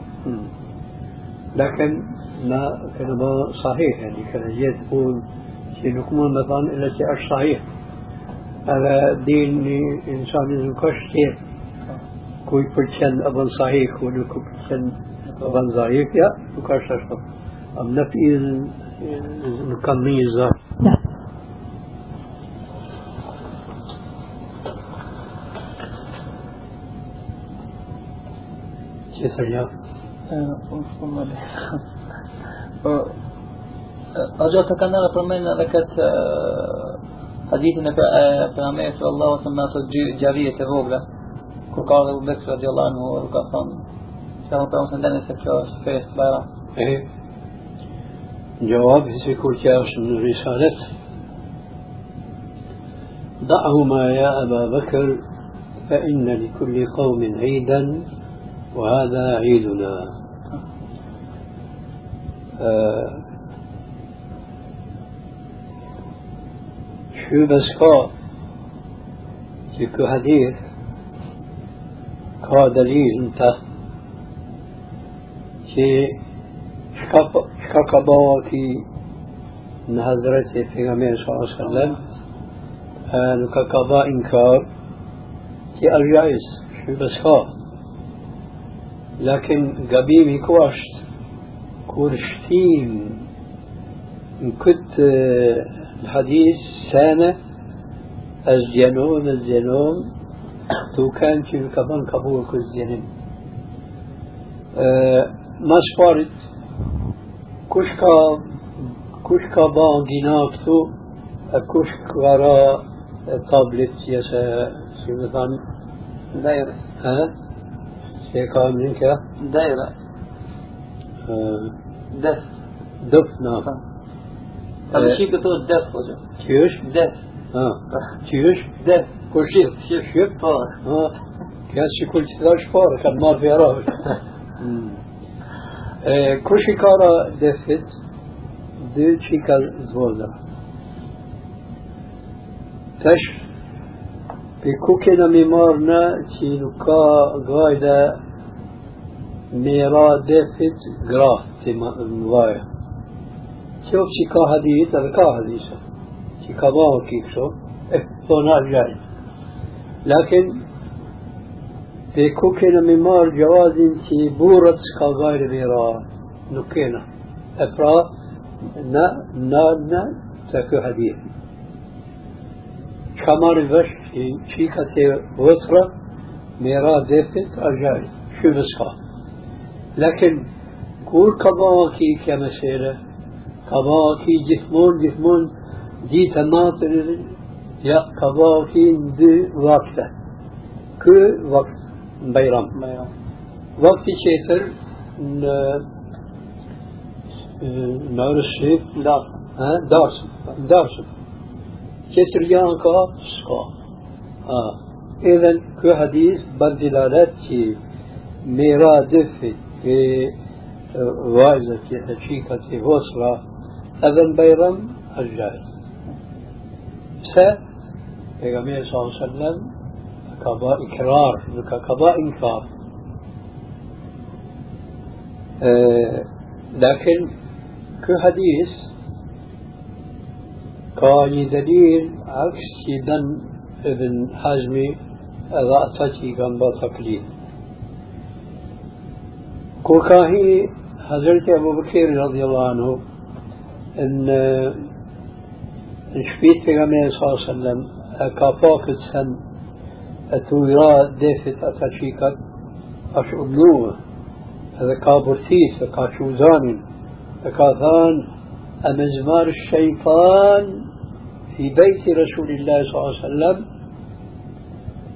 لكن ما كان ما صحيح يعني كان جيد تقول شيء نكمل مثلا إلا شيء صحيح. هذا دين إنسان نكش كيف كوي برشن أبن صحيح كوي برشن أبن ضعيف يا نكش أشطب أم نفي نكمل كيف يا أرجو تكنا لبرمين لكت حديثنا في عمية صلى الله عليه وسلم جارية أبو بكر رضي الله عنه وقال كما قال مثلا لنا سكر فيست بيرا إيه. جواب سيكون كاش من الرسالة دعهما يا أبا بكر فإن لكل قوم عيدا. وهذا عيدنا. آه شو بس كا يكو حديث. كا دليل انت. شي شكا كباكي من حضرت پیغمبر صلى الله عليه وسلم. نكا كبا انكار شي الجائز شو بس كا لكن قبيمي كواشت كورشتيم كنت الحديث سنة الجنون الجنون تو كان في كمان كبور كل جنين أه ما سبارت كشكا كشكا بانجيناكتو كشك ورا تابلت يسا شو مثلا دايرة ها شيء من كده دايرة آه. دف. دف نعم. طب شيء كتو دف تيوش دف. آه. تيوش دف. كل شيء. شيف طار آه. كان شي كل شيء. داش فار كان مار في راوي كل شيء كارا دفت. دو شيكا زوزا تش. بكوكنا ميمارنا تي نكا غايدا ميرا دفت غرا تي موايا شوف شيكا حديث هذا كا حديث شيكا ما هو كيف شو آه صنع جاي لكن بكوكنا ميمار جواز تي بورت كا غير ميرا نكينا افرا نا نا نا تكو حديث كمار الوش شي كتي وصرة ميرا دفت أرجعي شو بسخا لكن كل كباكي كمسيرة كباكي جثمون جثمون دي تماطر يا كباكي دي وقته كل وقت بيرام وقت شيتر نار الشيف دارسن ها؟ دارسن دارسن كسريان کا سكا آه إذا كو حديث بالدلالات كي ميرا دفت في واعظة حقيقة وصلة أذن بيرم الجائز س Pejgamberi sallallahu alaihi wasallam ka bë ikrar, nuk ka bë inkar. لكن كو حديث كان دليل عكس يدن ابن حزمي رأتتي جنب تقليد كوكاهي حضرت أبو بكر رضي الله عنه إن إن شفيت في صلى الله عليه وسلم كافاكت سن أتويرا ديفت أتشيكت أشعبلوه هذا كابرتيس كاشوزان كاثان أمزمار الشيطان في بيت رسول الله صلى الله عليه وسلم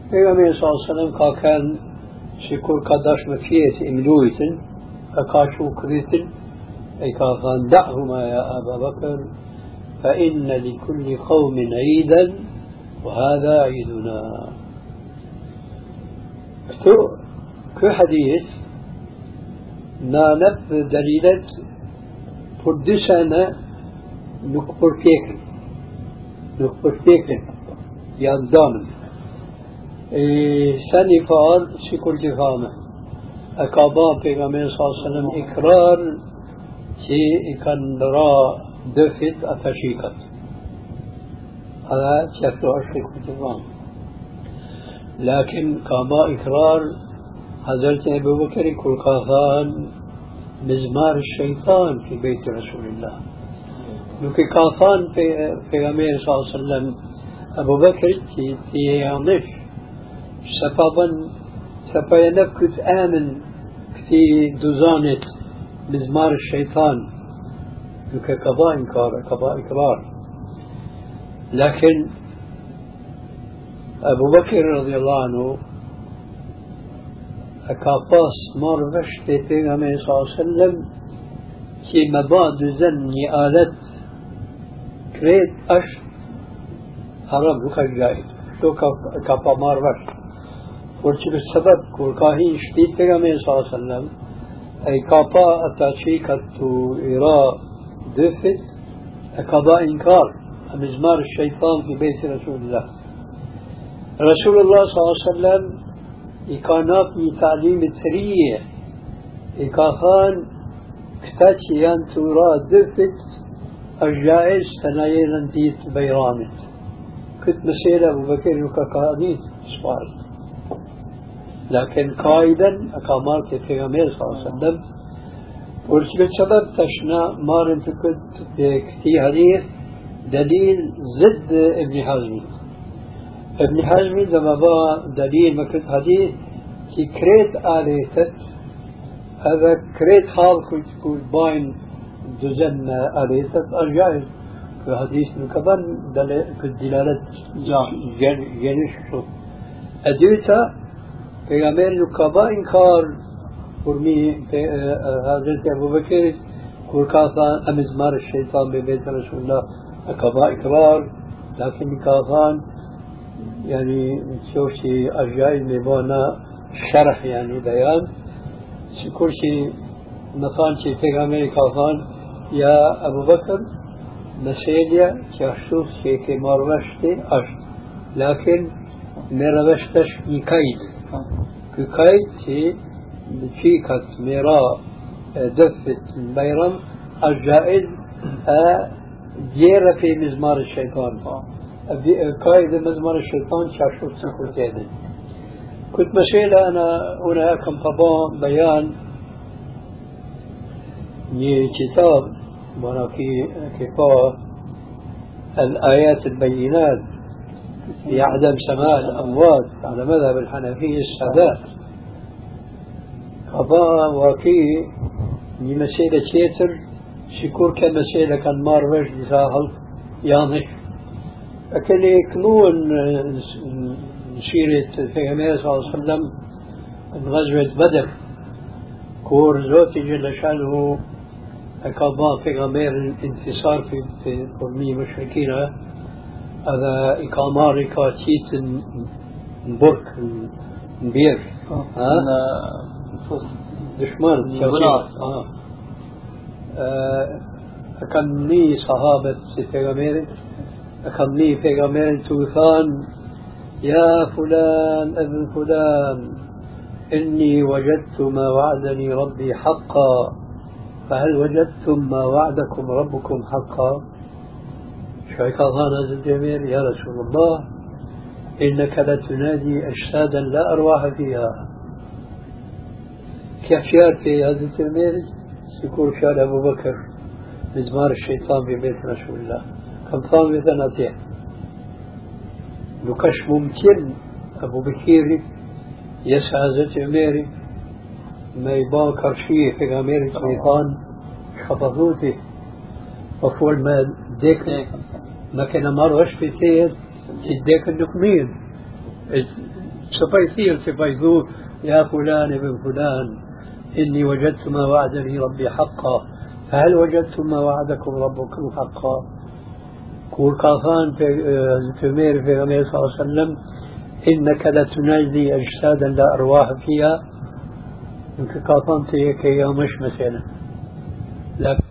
Pejgamberi صلى الله عليه وسلم كان sikur ka dash me fjesë i mlujtin, ka ka shu krytin, e da'huma ya Aba Bakr, fa inna li kulli qawmin idan, wa hadha iduna. Këtu, kë hadith, na nëp dalilet për dy sene nuk përpjekin. Nuk. سني فار شكر جفانة أكابا بيغامبر صلى الله عليه وسلم إكرار شيء كان را دفت أتشيكت هذا شكل شكر جفانة لكن كما إكرار حضرت أبو بكر كل كافان مزمار الشيطان في بيت رسول الله لكن كافان في پیغمبر صلى الله عليه وسلم أبو بكر تي تي سببا سبينك كنت آمن كتي دوزانة مزمار الشيطان لك كبا إنكار كبا إكرار لكن أبو بكر رضي الله عنه أكافاس مار وشت پیغمبر صلى الله عليه وسلم كي مباد زني آلت كريت أش حرام لك جائد شو كافا مار وشت. ورچب السبب كوركاهي شديد بيغامي صلى الله عليه وسلم أي كابا أتاشي كتو إيرا دفت أكابا إنكار أمزمار الشيطان في بيت رسول الله رسول الله صلى الله عليه وسلم إكانات من تعليم ترية إكاهان كتاتي أن ترى دفت أجائز سنايلا ديت بيرانت كنت مسيرة أبو بكر وكاكاني سبارت لكن قائدا أقامات في غمير صلى الله عليه وسلم. ولكن سبب تشنا مار انت كنت كتي حديث دليل ضد ابن حزم ابن حزم لما با دليل ما كنت حديث كي كريت آليتت هذا كريت حال كنت كنت باين دزن آليتت الجائز في حديث من كبن كنت دلالة جنش شو. أديتا Mi Hazreti Abu Bekrit kur ka thënë amizmar shejtan be bejt Rasulullah e ka bë ikrar lakin ka thënë يعني شوف شيء أرجعي مبانا شرح يعني بيان كل شيء مثلا شيء في أمريكا كافان يا أبو بكر مسيليا كشوف شيء كمارشتي أش لكن مروشتش نكايد كايتي شيكت ميراء دفت البيرم الجائز ديرة في مزمار الشيطان. قائد مزمار الشيطان شاشوت سنكوتين كنت مسيلة أنا هنا كم طبعا بيان. كتاب وأنا كفاه الآيات البينات. في عدم سماع الأموات على مذهب الحنفية السادات قضاء واقعي لمسألة تيتر شكور كمسألة كان مار وجه لساهل يانش أكل يكلون سيرة النبي صلى الله عليه وسلم من غزوة بدر. كور زوتي جل شأنه أكابا في هذا إقامار كاتيت برك نبير ها؟ دشمن آه. كان ني صحابة في پیغمبر أخذني في غمين توثان يا فلان ابن فلان إني وجدت ما وعدني ربي حقا فهل وجدتم ما وعدكم ربكم حقا؟ شيخان الجميل يا رسول الله إنك لتنادي أجسادا لا أرواح فيها كيف شعر في هذا التلميذ يقول شعر أبو بكر مزمار الشيطان في بيت رسول الله. كم قام بثنتين لكش ممكن أبو بكير يسعى زيت عميري ما يبان كرشيه في غمير الشيطان خطفوتي وفول ما ديك ما كان مروش في سيد الديك النقمين سفيسير سفيزو يا فلان ابن فلان إني وجدت ما وعدني ربي حقا فهل وجدتم ما وعدكم ربكم حقا قول قافان في تمير في صلى الله عليه وسلم إنك لتنادي أجسادا لا أرواح فيها إنك قافان تيك يا مش مثلا لكن